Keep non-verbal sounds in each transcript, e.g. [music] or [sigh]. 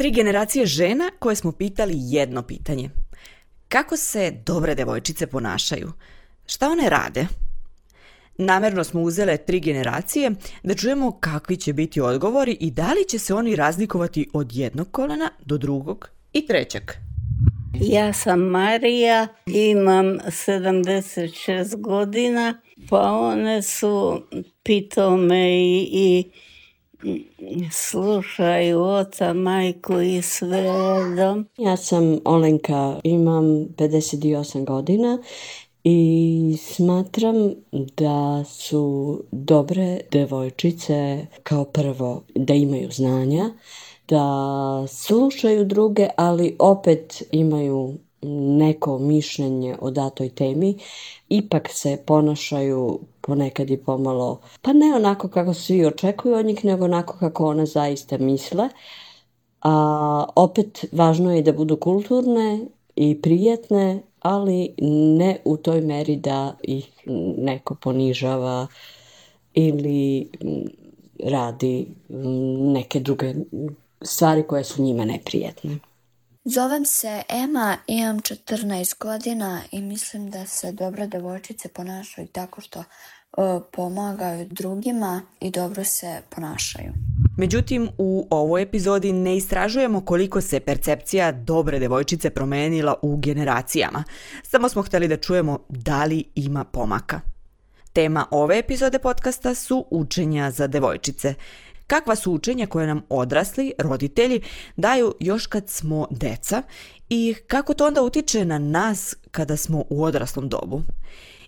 Tri generacije žena koje smo pitali jedno pitanje. Kako se dobre devojčice ponašaju? Šta one rade? Namerno smo uzele tri generacije da čujemo kakvi će biti odgovori i da li će se oni razlikovati od jednog kolena do drugog i trećeg. Ja sam Marija, imam 76 godina, pa one su pitome i, i slušaju oca, majku i sve redom. Ja sam Olenka, imam 58 godina i smatram da su dobre devojčice kao prvo da imaju znanja, da slušaju druge, ali opet imaju neko mišljenje o datoj temi, ipak se ponašaju ponekad i pomalo, pa ne onako kako svi očekuju od njih, nego onako kako one zaista misle. A opet važno je da budu kulturne i prijetne, ali ne u toj meri da ih neko ponižava ili radi neke druge stvari koje su njima neprijetne. Zovem se Ema, imam 14 godina i mislim da se dobre devojčice ponašaju tako što uh, pomagaju drugima i dobro se ponašaju. Međutim, u ovoj epizodi ne istražujemo koliko se percepcija dobre devojčice promenila u generacijama. Samo smo hteli da čujemo da li ima pomaka. Tema ove epizode podcasta su učenja za devojčice – kakva su učenja koje nam odrasli, roditelji, daju još kad smo deca i kako to onda utiče na nas kada smo u odraslom dobu.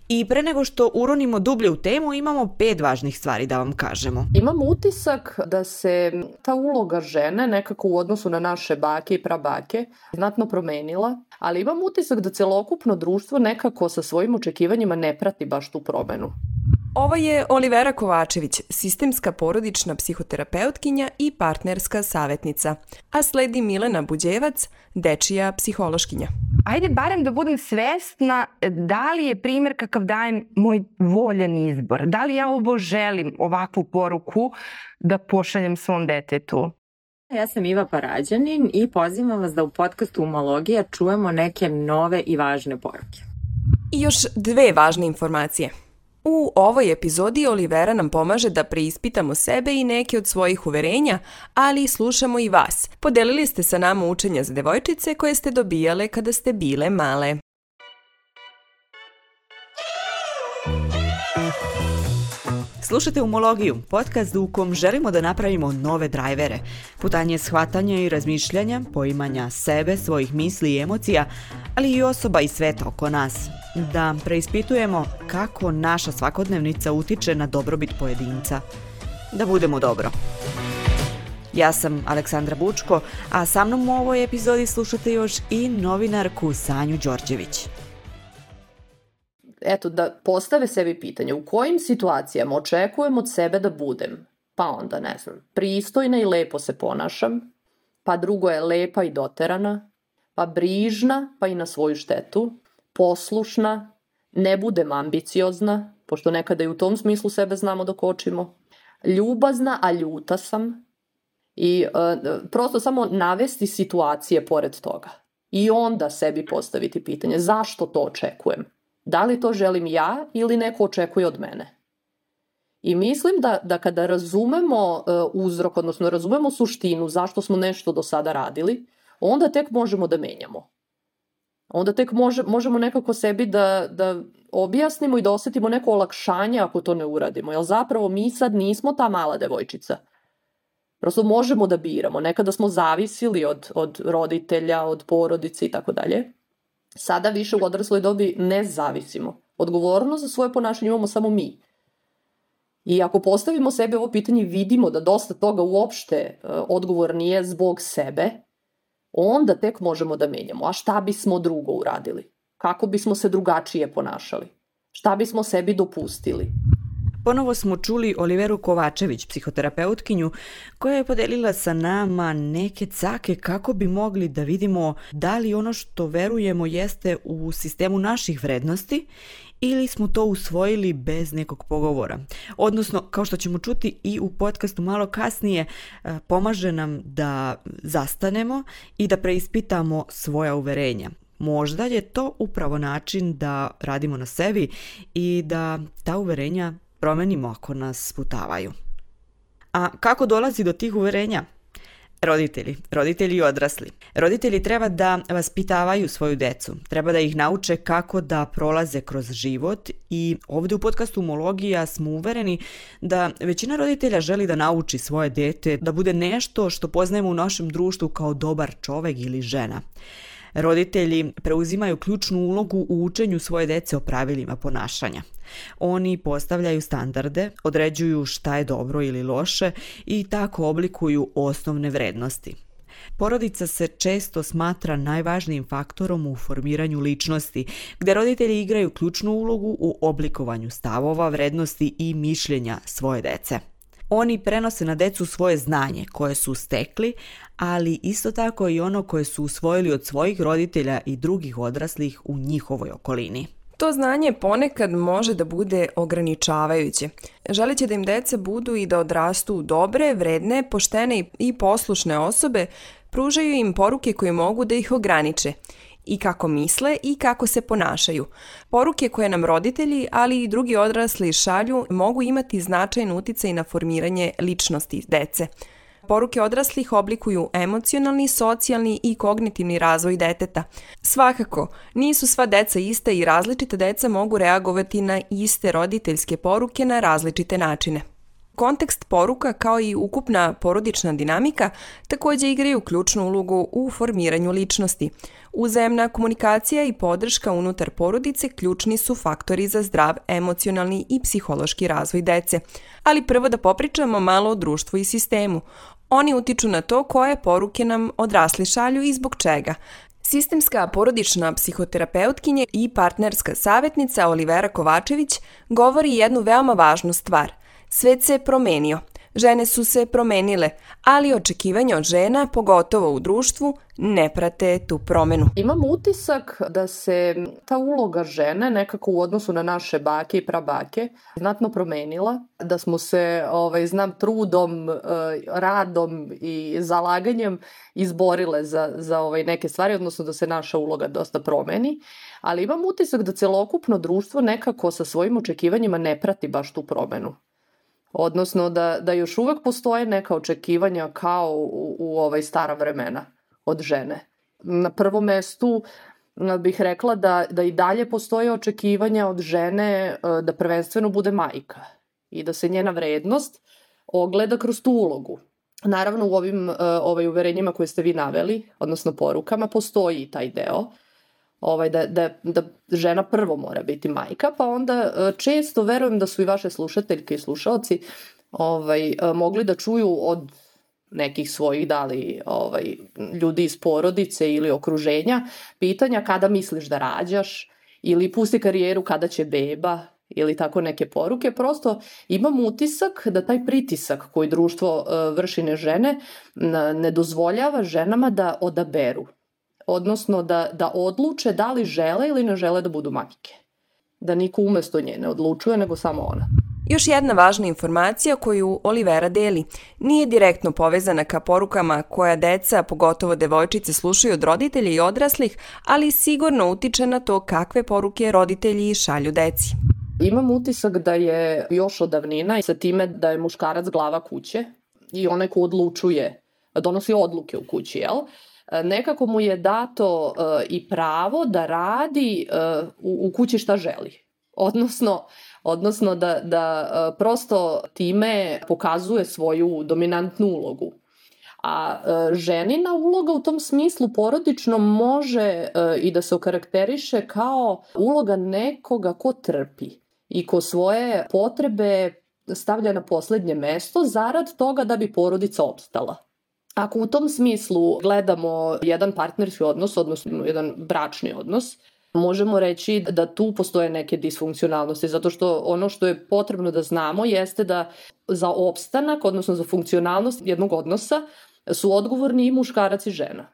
I pre nego što uronimo dublje u temu, imamo pet važnih stvari da vam kažemo. Imam utisak da se ta uloga žene nekako u odnosu na naše bake i prabake znatno promenila, ali imam utisak da celokupno društvo nekako sa svojim očekivanjima ne prati baš tu promenu. Ovo je Olivera Kovačević, sistemska porodična psihoterapeutkinja i partnerska savetnica. A sledi Milena Buđevac, dečija psihološkinja. Ajde barem da budem svesna da li je primjer kakav dajem moj voljan izbor. Da li ja ovo želim, ovakvu poruku da pošaljem svom detetu. Ja sam Iva Parađanin i pozivam vas da u podcastu Umologija čujemo neke nove i važne poruke. I još dve važne informacije – U ovoj epizodi Olivera nam pomaže da preispitamo sebe i neke od svojih uverenja, ali slušamo i vas. Podelili ste sa nama učenja za devojčice koje ste dobijale kada ste bile male. Slušate Umologiju, podcast u kom želimo da napravimo nove drajvere, putanje shvatanja i razmišljanja, poimanja sebe, svojih misli i emocija, ali i osoba i sveta oko nas, da preispitujemo kako naša svakodnevnica utiče na dobrobit pojedinca. Da budemo dobro. Ja sam Aleksandra Bučko, a sa mnom u ovoj epizodi slušate još i novinarku Sanju Đorđević eto, da postave sebi pitanje u kojim situacijama očekujem od sebe da budem, pa onda, ne znam, pristojna i lepo se ponašam, pa drugo je lepa i doterana, pa brižna, pa i na svoju štetu, poslušna, ne budem ambiciozna, pošto nekada i u tom smislu sebe znamo dok očimo, ljubazna, a ljuta sam, i uh, prosto samo navesti situacije pored toga. I onda sebi postaviti pitanje zašto to očekujem. Da li to želim ja ili neko očekuje od mene? I mislim da, da kada razumemo uh, uzrok, odnosno razumemo suštinu zašto smo nešto do sada radili, onda tek možemo da menjamo. Onda tek može, možemo nekako sebi da, da objasnimo i da osetimo neko olakšanje ako to ne uradimo. Jer zapravo mi sad nismo ta mala devojčica. Prosto možemo da biramo. Nekada smo zavisili od, od roditelja, od porodice i tako dalje. Sada više u odrasloj dobi ne zavisimo. Odgovornost za svoje ponašanje imamo samo mi. I ako postavimo sebe ovo pitanje vidimo da dosta toga uopšte uh, odgovor nije zbog sebe, onda tek možemo da menjamo. A šta bismo drugo uradili? Kako bismo se drugačije ponašali? Šta bismo sebi dopustili? Ponovo smo čuli Oliveru Kovačević, psihoterapeutkinju, koja je podelila sa nama neke cake kako bi mogli da vidimo da li ono što verujemo jeste u sistemu naših vrednosti ili smo to usvojili bez nekog pogovora. Odnosno, kao što ćemo čuti i u podcastu malo kasnije, e, pomaže nam da zastanemo i da preispitamo svoja uverenja. Možda je to upravo način da radimo na sebi i da ta uverenja promenimo ako nas sputavaju. A kako dolazi do tih uverenja? Roditelji, roditelji i odrasli. Roditelji treba da vaspitavaju svoju decu, treba da ih nauče kako da prolaze kroz život i ovde u podcastu Umologija smo uvereni da većina roditelja želi da nauči svoje dete da bude nešto što poznajemo u našem društvu kao dobar čovek ili žena. Roditelji preuzimaju ključnu ulogu u učenju svoje dece o pravilima ponašanja. Oni postavljaju standarde, određuju šta je dobro ili loše i tako oblikuju osnovne vrednosti. Porodica se često smatra najvažnijim faktorom u formiranju ličnosti, gde roditelji igraju ključnu ulogu u oblikovanju stavova, vrednosti i mišljenja svoje dece. Oni prenose na decu svoje znanje koje su stekli, ali isto tako i ono koje su usvojili od svojih roditelja i drugih odraslih u njihovoj okolini. To znanje ponekad može da bude ograničavajuće. Želeće da im deca budu i da odrastu dobre, vredne, poštene i poslušne osobe, pružaju im poruke koje mogu da ih ograniče i kako misle i kako se ponašaju. Poruke koje nam roditelji, ali i drugi odrasli šalju mogu imati značajan uticaj na formiranje ličnosti dece. Poruke odraslih oblikuju emocionalni, socijalni i kognitivni razvoj deteta. Svakako, nisu sva deca ista i različite deca mogu reagovati na iste roditeljske poruke na različite načine. Kontekst poruka kao i ukupna porodična dinamika takođe igraju ključnu ulogu u formiranju ličnosti. Uzajemna komunikacija i podrška unutar porodice ključni su faktori za zdrav emocionalni i psihološki razvoj dece. Ali prvo da popričamo malo o društvu i sistemu. Oni utiču na to koje poruke nam odrasli šalju i zbog čega. Sistemska porodična psihoterapeutkinje i partnerska savjetnica Olivera Kovačević govori jednu veoma važnu stvar – Svet se promenio. Žene su se promenile, ali očekivanja od žena, pogotovo u društvu, ne prate tu promenu. Imam utisak da se ta uloga žene nekako u odnosu na naše bake i prabake znatno promenila, da smo se, ovaj, znam, trudom, eh, radom i zalaganjem izborile za, za ovaj, neke stvari, odnosno da se naša uloga dosta promeni, ali imam utisak da celokupno društvo nekako sa svojim očekivanjima ne prati baš tu promenu. Odnosno da, da još uvek postoje neka očekivanja kao u, u ovaj stara vremena od žene. Na prvom mestu bih rekla da, da i dalje postoje očekivanja od žene e, da prvenstveno bude majka i da se njena vrednost ogleda kroz tu ulogu. Naravno u ovim e, ovaj, uverenjima koje ste vi naveli, odnosno porukama, postoji taj deo ovaj, da, da, da žena prvo mora biti majka, pa onda e, često verujem da su i vaše slušateljke i slušalci ovaj, e, mogli da čuju od nekih svojih dali ovaj, ljudi iz porodice ili okruženja pitanja kada misliš da rađaš ili pusti karijeru kada će beba ili tako neke poruke, prosto imam utisak da taj pritisak koji društvo uh, vrši na žene ne dozvoljava ženama da odaberu odnosno da, da odluče da li žele ili ne žele da budu majke. Da niko umesto nje ne odlučuje, nego samo ona. Još jedna važna informacija koju Olivera deli nije direktno povezana ka porukama koja deca, pogotovo devojčice, slušaju od roditelja i odraslih, ali sigurno utiče na to kakve poruke roditelji šalju deci. Imam utisak da je još od davnina sa time da je muškarac glava kuće i onaj ko odlučuje, donosi odluke u kući, jel? E, nekako mu je dato uh, i pravo da radi uh, u, kući šta želi. Odnosno, odnosno da, da prosto time pokazuje svoju dominantnu ulogu. A ženina uloga u tom smislu porodično može i da se okarakteriše kao uloga nekoga ko trpi i ko svoje potrebe stavlja na poslednje mesto zarad toga da bi porodica opstala. Ako u tom smislu gledamo jedan partnerski odnos, odnosno jedan bračni odnos, možemo reći da tu postoje neke disfunkcionalnosti, zato što ono što je potrebno da znamo jeste da za opstanak, odnosno za funkcionalnost jednog odnosa, su odgovorni i muškarac i žena.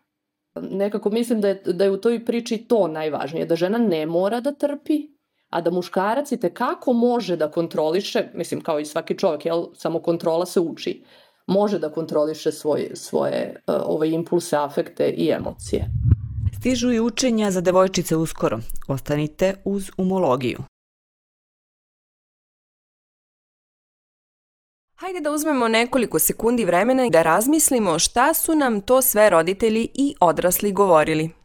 Nekako mislim da je, da je u toj priči to najvažnije, da žena ne mora da trpi, a da muškarac i tekako može da kontroliše, mislim kao i svaki čovjek, jel, samo kontrola se uči, može da kontroliše svoj, svoje uh, ove impulse, afekte i emocije. Stižu i učenja za devojčice uskoro. Ostanite uz umologiju. Hajde da uzmemo nekoliko sekundi vremena i da razmislimo šta su nam to sve roditelji i odrasli govorili.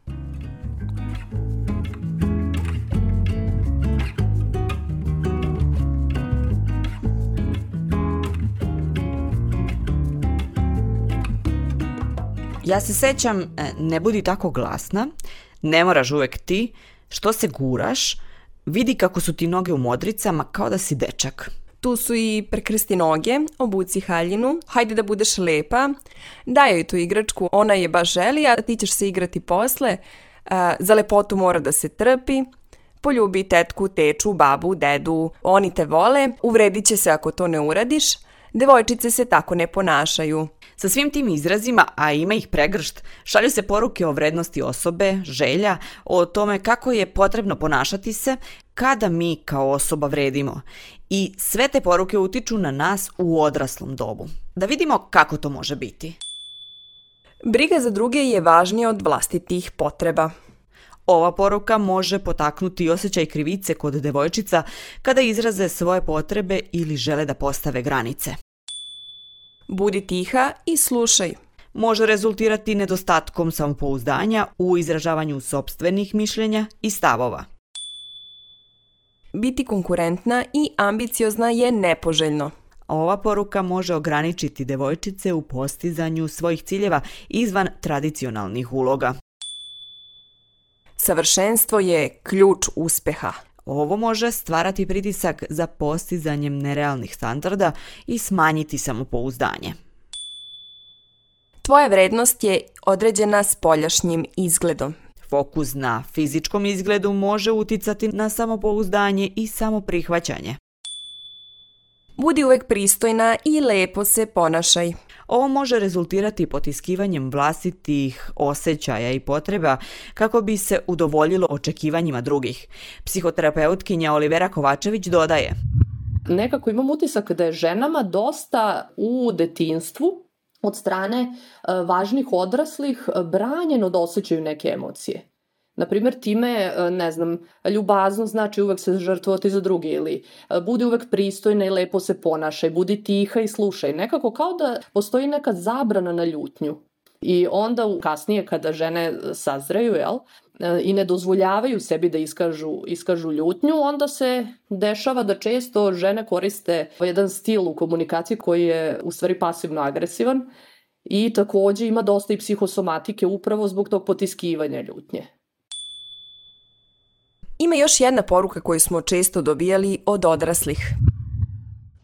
Ja se sećam, e, ne budi tako glasna, ne moraš uvek ti, što se guraš, vidi kako su ti noge u modricama kao da si dečak. Tu su i prekrsti noge, obuci haljinu, hajde da budeš lepa, daj joj tu igračku, ona je baš želi, a ti ćeš se igrati posle, za lepotu mora da se trpi, poljubi tetku, teču, babu, dedu, oni te vole, uvredit će se ako to ne uradiš, devojčice se tako ne ponašaju. Sa svim tim izrazima, a ima ih pregršt, šalju se poruke o vrednosti osobe, želja, o tome kako je potrebno ponašati se kada mi kao osoba vredimo. I sve te poruke utiču na nas u odraslom dobu. Da vidimo kako to može biti. Briga za druge je važnija od vlastitih potreba. Ova poruka može potaknuti osjećaj krivice kod devojčica kada izraze svoje potrebe ili žele da postave granice. Budi tiha i slušaj. Može rezultirati nedostatkom samopouzdanja u izražavanju sobstvenih mišljenja i stavova. Biti konkurentna i ambiciozna je nepoželjno. Ova poruka može ograničiti devojčice u postizanju svojih ciljeva izvan tradicionalnih uloga. Savršenstvo je ključ uspeha. Ovo može stvarati pritisak za postizanjem nerealnih standarda i smanjiti samopouzdanje. Tvoja vrednost je određena spoljašnjim izgledom. Fokus na fizičkom izgledu može uticati na samopouzdanje i samoprihvaćanje. Budi uvek pristojna i lepo se ponašaj. Ovo može rezultirati potiskivanjem vlastitih osjećaja i potreba kako bi se udovoljilo očekivanjima drugih. Psihoterapeutkinja Olivera Kovačević dodaje. Nekako imam utisak da je ženama dosta u detinstvu od strane e, važnih odraslih branjeno da osjećaju neke emocije. Naprimjer, time, e, ne znam, ljubazno znači uvek se žrtvovati za drugi ili e, budi uvek pristojna i lepo se ponašaj, budi tiha i slušaj. Nekako kao da postoji neka zabrana na ljutnju. I onda kasnije kada žene sazreju, jel, e, i ne dozvoljavaju sebi da iskažu, iskažu ljutnju, onda se dešava da često žene koriste jedan stil u komunikaciji koji je u stvari pasivno agresivan i takođe ima dosta i psihosomatike upravo zbog tog potiskivanja ljutnje. Ima još jedna poruka koju smo često dobijali od odraslih.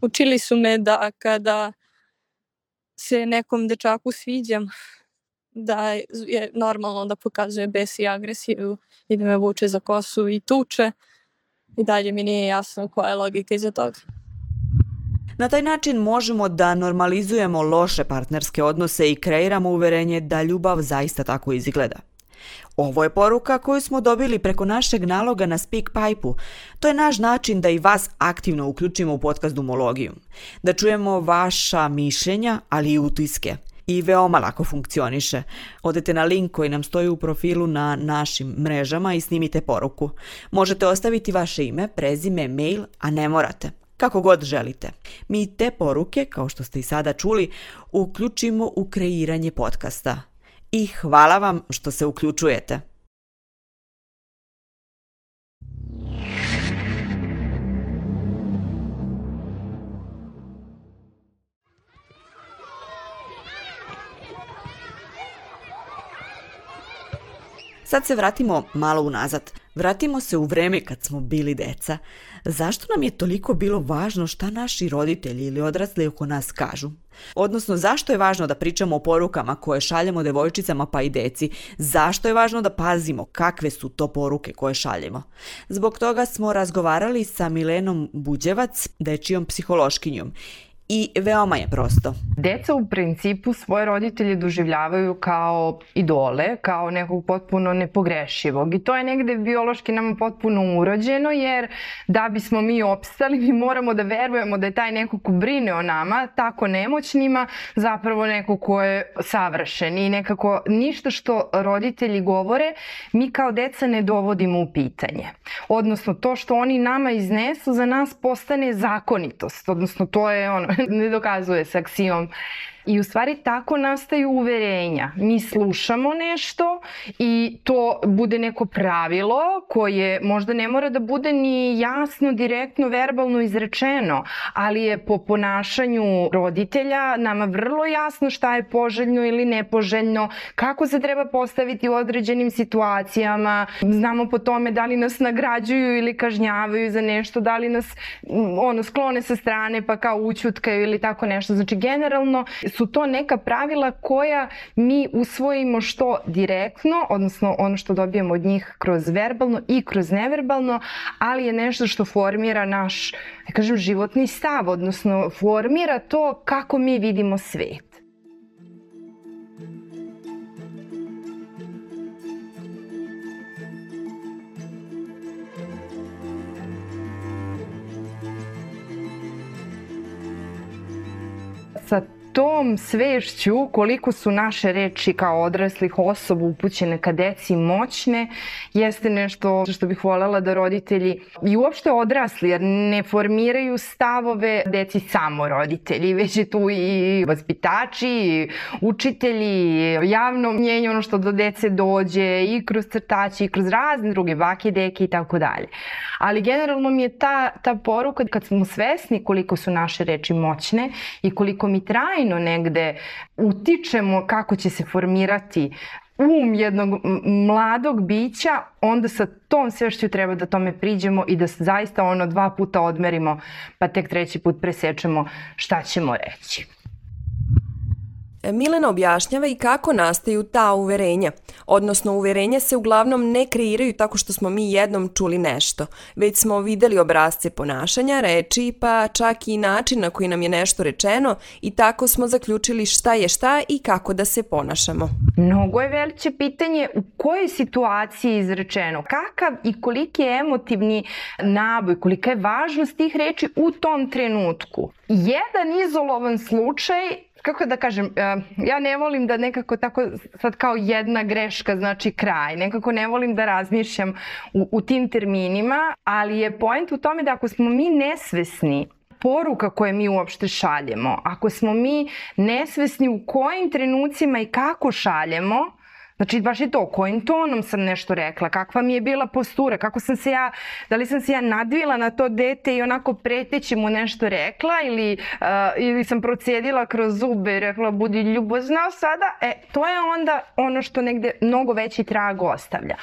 Učili su me da kada se nekom dečaku sviđam, da je normalno da pokazuje bes i agresiju i da me vuče za kosu i tuče. I dalje mi nije jasno koja je logika iza toga. Na taj način možemo da normalizujemo loše partnerske odnose i kreiramo uverenje da ljubav zaista tako izgleda. Ovo je poruka koju smo dobili preko našeg naloga na SpeakPipe-u. To je naš način da i vas aktivno uključimo u podcast Dumologiju. Da čujemo vaša mišljenja, ali i utiske. I veoma lako funkcioniše. Odete na link koji nam stoji u profilu na našim mrežama i snimite poruku. Možete ostaviti vaše ime, prezime, mail, a ne morate kako god želite. Mi te poruke, kao što ste i sada čuli, uključimo u kreiranje podcasta i hvala vam što se uključujete. Sad se vratimo malo unazad. Vratimo se u vreme kad smo bili deca. Zašto nam je toliko bilo važno šta naši roditelji ili odrasli oko nas kažu? Odnosno, zašto je važno da pričamo o porukama koje šaljemo devojčicama pa i deci? Zašto je važno da pazimo kakve su to poruke koje šaljemo? Zbog toga smo razgovarali sa Milenom Buđevac, dečijom psihološkinjom. I veoma je prosto. Deca u principu svoje roditelje doživljavaju kao idole, kao nekog potpuno nepogrešivog i to je negde biološki nama potpuno urođeno jer da bismo mi opstali mi moramo da verujemo da je taj neko ko brine o nama tako nemoćnima zapravo neko ko je savršen i nekako ništa što roditelji govore mi kao deca ne dovodimo u pitanje. Odnosno to što oni nama iznesu za nas postane zakonitost, odnosno to je ono, ne dokazuje se aksijom I u stvari tako nastaju uverenja. Mi slušamo nešto i to bude neko pravilo koje možda ne mora da bude ni jasno, direktno, verbalno izrečeno, ali je po ponašanju roditelja nama vrlo jasno šta je poželjno ili nepoželjno, kako se treba postaviti u određenim situacijama, znamo po tome da li nas nagrađuju ili kažnjavaju za nešto, da li nas ono, sklone sa strane pa kao učutkaju ili tako nešto. Znači generalno su to neka pravila koja mi usvojimo što direktno, odnosno ono što dobijemo od njih kroz verbalno i kroz neverbalno, ali je nešto što formira naš, da kažem, životni stav, odnosno formira to kako mi vidimo svet. Tom svešću koliko su naše reči kao odraslih osoba upućene ka deci moćne jeste nešto što bih voljela da roditelji i uopšte odrasli jer ne formiraju stavove deci samo roditelji već je tu i vaspitači, i učitelji, javno mnjenje ono što do dece dođe i kroz crtači i kroz razne druge bake, deke i tako dalje. Ali generalno mi je ta, ta poruka kad smo svesni koliko su naše reči moćne i koliko mi trajno negde utičemo kako će se formirati um jednog mladog bića, onda sa tom svešću treba da tome priđemo i da zaista ono dva puta odmerimo, pa tek treći put presečemo šta ćemo reći. Milena objašnjava i kako nastaju ta uverenja. Odnosno, uverenja se uglavnom ne kreiraju tako što smo mi jednom čuli nešto, već smo videli obrazce ponašanja, reči, pa čak i način na koji nam je nešto rečeno i tako smo zaključili šta je šta i kako da se ponašamo. Mnogo je veliće pitanje u kojoj situaciji je izrečeno, kakav i koliki je emotivni naboj, kolika je važnost tih reči u tom trenutku. Jedan izolovan slučaj kako da kažem, e, ja ne volim da nekako tako sad kao jedna greška znači kraj, nekako ne volim da razmišljam u, u tim terminima, ali je point u tome da ako smo mi nesvesni poruka koje mi uopšte šaljemo, ako smo mi nesvesni u kojim trenucima i kako šaljemo, Znači, baš je to, kojim tonom sam nešto rekla, kakva mi je bila postura, kako sam se ja, da li sam se ja nadvila na to dete i onako preteći mu nešto rekla ili, uh, ili sam procedila kroz zube i rekla budi ljubozna sada, e, to je onda ono što negde mnogo veći trag ostavlja.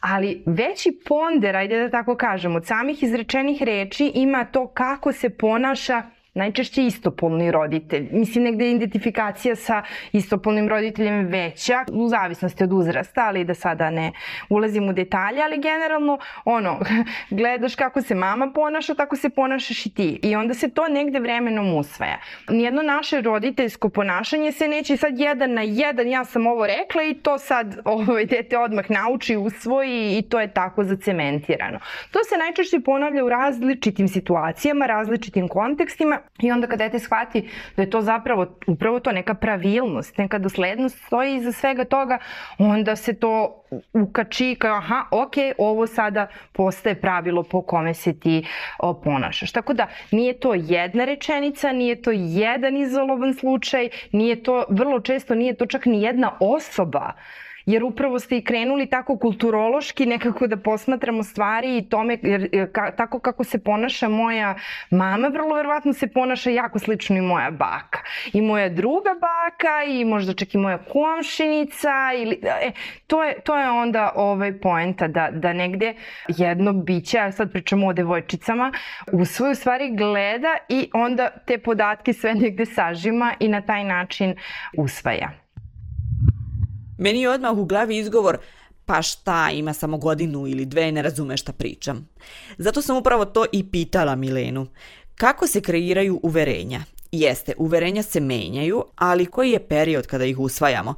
Ali veći ponder, ajde da tako kažem, od samih izrečenih reči ima to kako se ponaša najčešće istopolni roditelj. Mislim, negde je identifikacija sa istopolnim roditeljem veća, u zavisnosti od uzrasta, ali da sada ne ulazim u detalje, ali generalno, ono, [laughs] gledaš kako se mama ponaša, tako se ponašaš i ti. I onda se to negde vremenom usvaja. Nijedno naše roditeljsko ponašanje se neće sad jedan na jedan, ja sam ovo rekla i to sad [laughs] ovaj, dete odmah nauči, usvoji i to je tako zacementirano. To se najčešće ponavlja u različitim situacijama, različitim kontekstima I onda kad dete shvati da je to zapravo upravo to neka pravilnost, neka doslednost stoji iza svega toga, onda se to ukači kao aha, ok, ovo sada postaje pravilo po kome se ti o, ponašaš. Tako da nije to jedna rečenica, nije to jedan izolovan slučaj, nije to, vrlo često nije to čak ni jedna osoba jer upravo ste i krenuli tako kulturološki nekako da posmatramo stvari i tome, jer ka, tako kako se ponaša moja mama, vrlo verovatno se ponaša jako slično i moja baka. I moja druga baka i možda čak i moja komšinica ili, e, to, je, to je onda ovaj poenta da, da negde jedno biće, a sad pričamo o devojčicama, u svoju stvari gleda i onda te podatke sve negde sažima i na taj način usvaja. Meni je odmah u glavi izgovor pa šta, ima samo godinu ili dve, ne razume šta pričam. Zato sam upravo to i pitala Milenu. Kako se kreiraju uverenja? Jeste, uverenja se menjaju, ali koji je period kada ih usvajamo?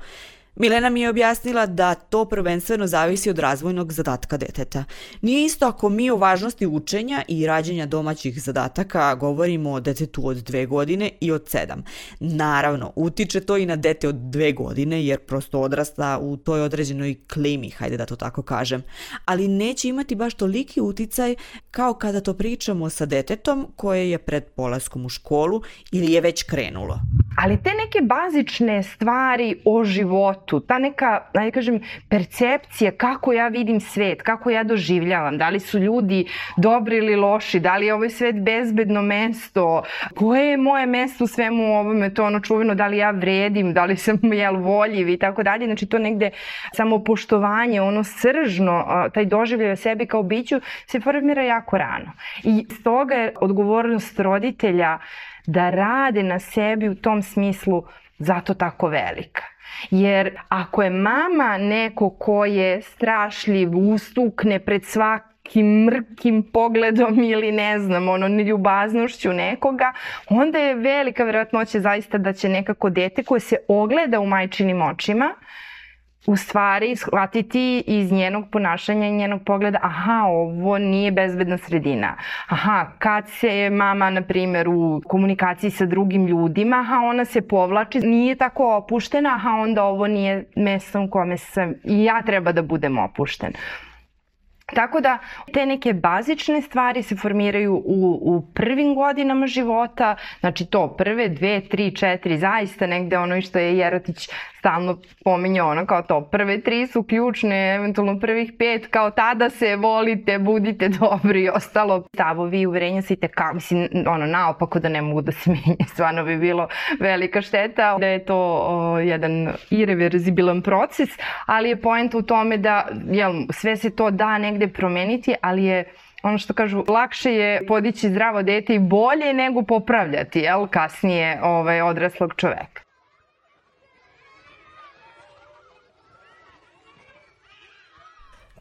Milena mi je objasnila da to prvenstveno zavisi od razvojnog zadatka deteta. Nije isto ako mi o važnosti učenja i rađenja domaćih zadataka govorimo o detetu od dve godine i od sedam. Naravno, utiče to i na dete od dve godine jer prosto odrasta u toj određenoj klimi, hajde da to tako kažem. Ali neće imati baš toliki uticaj kao kada to pričamo sa detetom koje je pred polaskom u školu ili je već krenulo. Ali te neke bazične stvari o životu, ta neka, da kažem, percepcija kako ja vidim svet, kako ja doživljavam, da li su ljudi dobri ili loši, da li je ovaj svet bezbedno mesto, koje je moje mesto u svemu ovome, to ono čuveno, da li ja vredim, da li sam jel voljiv i tako dalje, znači to negde samo poštovanje, ono sržno, taj doživljaj o sebi kao biću se formira jako rano. I stoga je odgovornost roditelja da rade na sebi u tom smislu zato tako velika. Jer ako je mama neko ko je strašljiv, ustukne pred svakim mrkim pogledom ili ne znam, ono, ljubaznošću nekoga, onda je velika verovatnoća zaista da će nekako dete koje se ogleda u majčinim očima, u stvari shvatiti iz njenog ponašanja i njenog pogleda, aha, ovo nije bezbedna sredina. Aha, kad se mama, na primjer, u komunikaciji sa drugim ljudima, aha, ona se povlači, nije tako opuštena, aha, onda ovo nije mesto u kome sam i ja treba da budem opušten. Tako da te neke bazične stvari se formiraju u, u prvim godinama života, znači to prve, dve, tri, četiri, zaista negde ono što je Jerotić stalno pominjao, ono kao to prve tri su ključne, eventualno prvih pet, kao tada se volite, budite dobri i ostalo. Stavovi i uverenja se i teka, mislim, ono, naopako da ne mogu da se [laughs] menje, stvarno bi bilo velika šteta, da je to o, jedan irreverzibilan proces, ali je point u tome da, jel, sve se to da negde promeniti, ali je ono što kažu, lakše je podići zdravo dete i bolje nego popravljati, jel, kasnije ovaj, odraslog čoveka.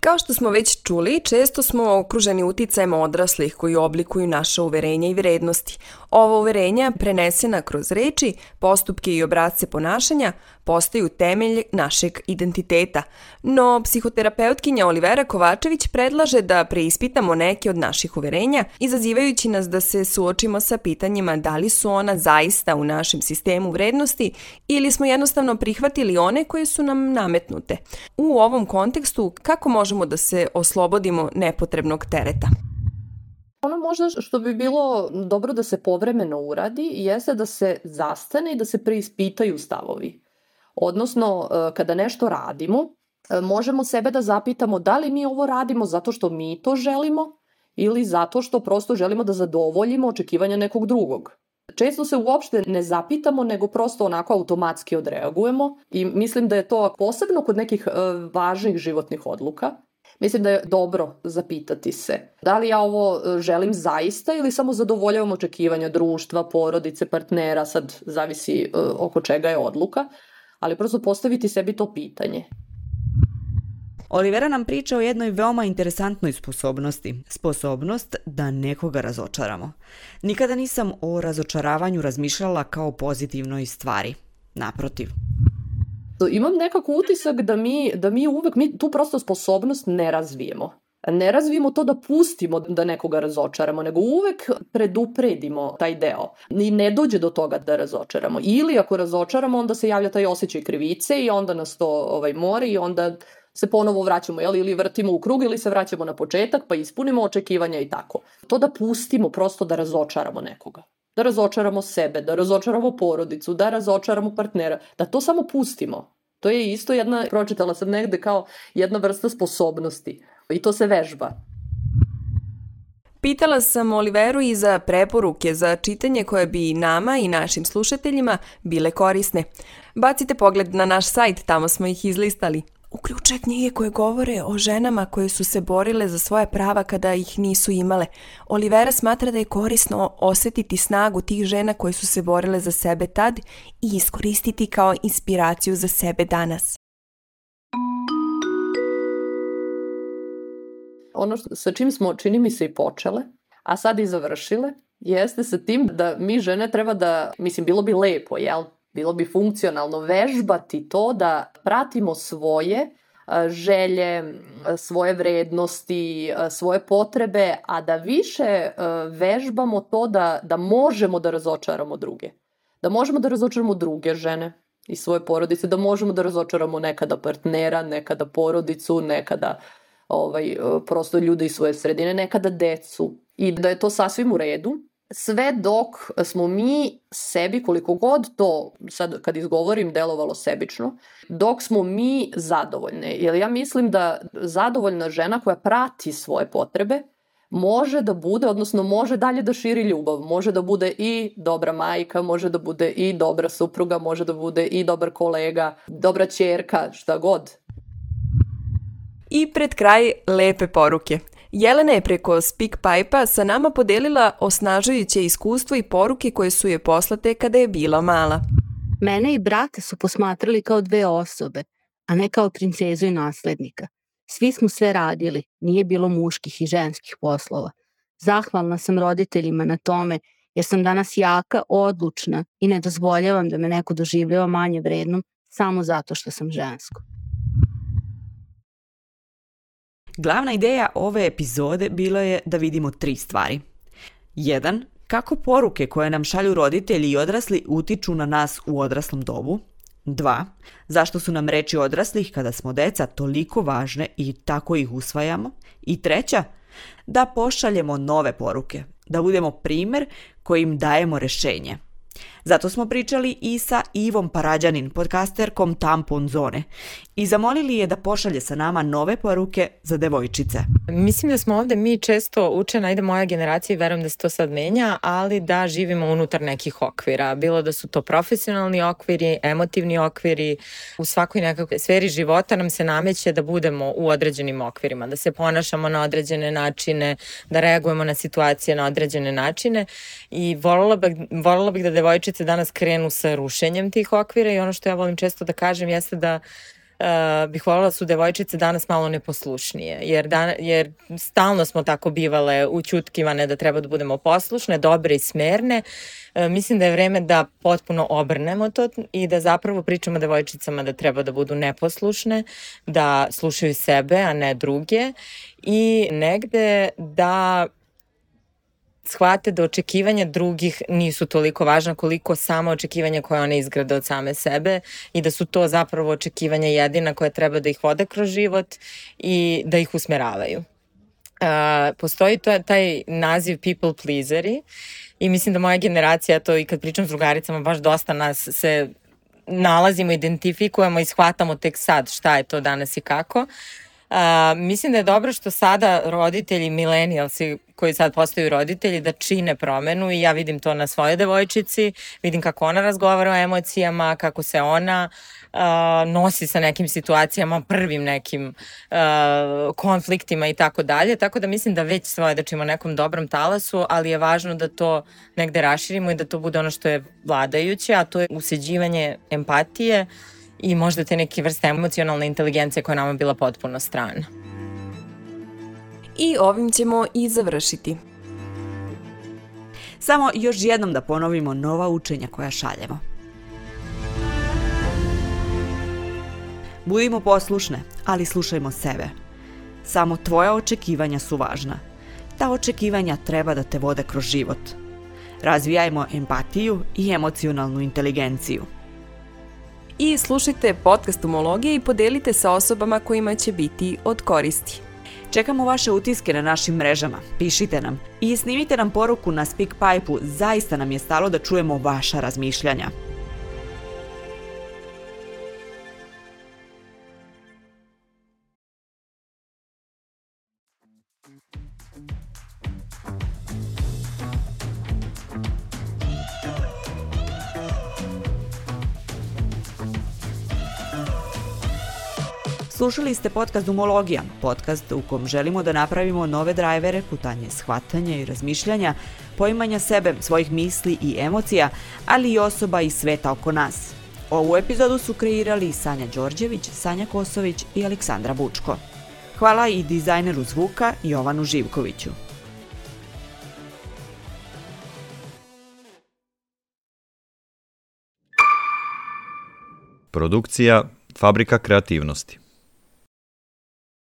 Kao što smo već čuli, često smo okruženi uticajem odraslih koji oblikuju naše uverenja i vrednosti. Ova uverenja, prenesena kroz reči, postupke i obrazce ponašanja, postaju temelj našeg identiteta. No, psihoterapeutkinja Olivera Kovačević predlaže da preispitamo neke od naših uverenja, izazivajući nas da se suočimo sa pitanjima da li su ona zaista u našem sistemu vrednosti ili smo jednostavno prihvatili one koje su nam nametnute. U ovom kontekstu, kako možemo da se oslobodimo nepotrebnog tereta? Ono možda što bi bilo dobro da se povremeno uradi jeste da se zastane i da se preispitaju stavovi. Odnosno, e, kada nešto radimo, e, možemo sebe da zapitamo da li mi ovo radimo zato što mi to želimo ili zato što prosto želimo da zadovoljimo očekivanja nekog drugog. Često se uopšte ne zapitamo, nego prosto onako automatski odreagujemo i mislim da je to posebno kod nekih e, važnih životnih odluka. Mislim da je dobro zapitati se da li ja ovo želim zaista ili samo zadovoljavam očekivanja društva, porodice, partnera, sad zavisi oko čega je odluka ali prosto postaviti sebi to pitanje. Olivera nam priča o jednoj veoma interesantnoj sposobnosti. Sposobnost da nekoga razočaramo. Nikada nisam o razočaravanju razmišljala kao pozitivnoj stvari. Naprotiv. Imam nekako utisak da mi, da mi uvek mi tu prosto sposobnost ne razvijemo ne razvijemo to da pustimo da nekoga razočaramo, nego uvek predupredimo taj deo. I ne dođe do toga da razočaramo. Ili ako razočaramo, onda se javlja taj osjećaj krivice i onda nas to ovaj, mori i onda se ponovo vraćamo, jel, ili vrtimo u krug ili se vraćamo na početak pa ispunimo očekivanja i tako. To da pustimo prosto da razočaramo nekoga. Da razočaramo sebe, da razočaramo porodicu, da razočaramo partnera, da to samo pustimo. To je isto jedna, pročitala sam negde kao jedna vrsta sposobnosti i to se vežba. Pitala sam Oliveru i za preporuke za čitanje koje bi nama i našim slušateljima bile korisne. Bacite pogled na naš sajt, tamo smo ih izlistali. Uključuje knjige koje govore o ženama koje su se borile za svoje prava kada ih nisu imale. Olivera smatra da je korisno osetiti snagu tih žena koje su se borile za sebe tad i iskoristiti kao inspiraciju za sebe danas. ono što, sa čim smo, čini mi se, i počele, a sad i završile, jeste sa tim da mi žene treba da, mislim, bilo bi lepo, jel? Bilo bi funkcionalno vežbati to da pratimo svoje želje, svoje vrednosti, svoje potrebe, a da više vežbamo to da, da možemo da razočaramo druge. Da možemo da razočaramo druge žene i svoje porodice, da možemo da razočaramo nekada partnera, nekada porodicu, nekada ovaj, prosto ljude iz svoje sredine, nekada decu. I da je to sasvim u redu, sve dok smo mi sebi, koliko god to, sad kad izgovorim, delovalo sebično, dok smo mi zadovoljne. Jer ja mislim da zadovoljna žena koja prati svoje potrebe, može da bude, odnosno može dalje da širi ljubav, može da bude i dobra majka, može da bude i dobra supruga, može da bude i dobar kolega, dobra čerka, šta god. I pred kraj lepe poruke. Jelena je preko SpeakPipe-a sa nama podelila osnažujuće iskustvo i poruke koje su je poslate kada je bila mala. Mene i brata su posmatrali kao dve osobe, a ne kao princezu i naslednika. Svi smo sve radili, nije bilo muških i ženskih poslova. Zahvalna sam roditeljima na tome jer sam danas jaka, odlučna i ne dozvoljavam da me neko doživljava manje vrednom samo zato što sam žensko. Glavna ideja ove epizode bila je da vidimo tri stvari. Jedan, kako poruke koje nam šalju roditelji i odrasli utiču na nas u odraslom dobu. Dva, zašto su nam reči odraslih kada smo deca toliko važne i tako ih usvajamo. I treća, da pošaljemo nove poruke, da budemo primer kojim dajemo rešenje. Zato smo pričali i sa Ivom Parađanin, podcasterkom Tampon Zone i zamolili je da pošalje sa nama nove poruke za devojčice. Mislim da smo ovde mi često učena, ajde moja generacija i verujem da se to sad menja, ali da živimo unutar nekih okvira. Bilo da su to profesionalni okviri, emotivni okviri, u svakoj nekakvoj sferi života nam se nameće da budemo u određenim okvirima, da se ponašamo na određene načine, da reagujemo na situacije na određene načine i voljela bih, voljela bih da devojčice danas krenu sa rušenjem tih okvira i ono što ja volim često da kažem jeste da uh, bih voljela da su devojčice danas malo neposlušnije, jer, dan, jer stalno smo tako bivale učutkivane da treba da budemo poslušne, dobre i smerne. Uh, mislim da je vreme da potpuno obrnemo to i da zapravo pričamo devojčicama da treba da budu neposlušne, da slušaju sebe, a ne druge i negde da shvate da očekivanja drugih nisu toliko važna koliko sama očekivanja koje one izgrade od same sebe i da su to zapravo očekivanja jedina koje treba da ih vode kroz život i da ih usmeravaju. Uh, postoji to, taj naziv people pleaseri i mislim da moja generacija, to i kad pričam s drugaricama, baš dosta nas se nalazimo, identifikujemo i shvatamo tek sad šta je to danas i kako. Uh, A, mislim da je dobro što sada roditelji, milenijalsi koji sad postaju roditelji, da čine promenu i ja vidim to na svojoj devojčici, vidim kako ona razgovara o emocijama, kako se ona uh, nosi sa nekim situacijama, prvim nekim uh, konfliktima i tako dalje, tako da mislim da već svoje da čimo nekom dobrom talasu, ali je važno da to negde raširimo i da to bude ono što je vladajuće, a to je useđivanje empatije, i možda te neke vrste emocionalne inteligencije koja je bila potpuno strana. I ovim ćemo i završiti. Samo još jednom da ponovimo nova učenja koja šaljemo. Budimo poslušne, ali slušajmo sebe. Samo tvoja očekivanja su važna. Ta očekivanja treba da te vode kroz život. Razvijajmo empatiju i emocionalnu inteligenciju i slušajte podcast Umologije i podelite sa osobama kojima će biti od koristi. Čekamo vaše utiske na našim mrežama, pišite nam i snimite nam poruku na SpeakPipe-u, zaista nam je stalo da čujemo vaša razmišljanja. Slušali ste podcast Dumologija, podcast u kom želimo da napravimo nove drajvere, putanje shvatanja i razmišljanja, poimanja sebe, svojih misli i emocija, ali i osoba i sveta oko nas. Ovu epizodu su kreirali Sanja Đorđević, Sanja Kosović i Aleksandra Bučko. Hvala i dizajneru zvuka Jovanu Živkoviću. Produkcija Fabrika kreativnosti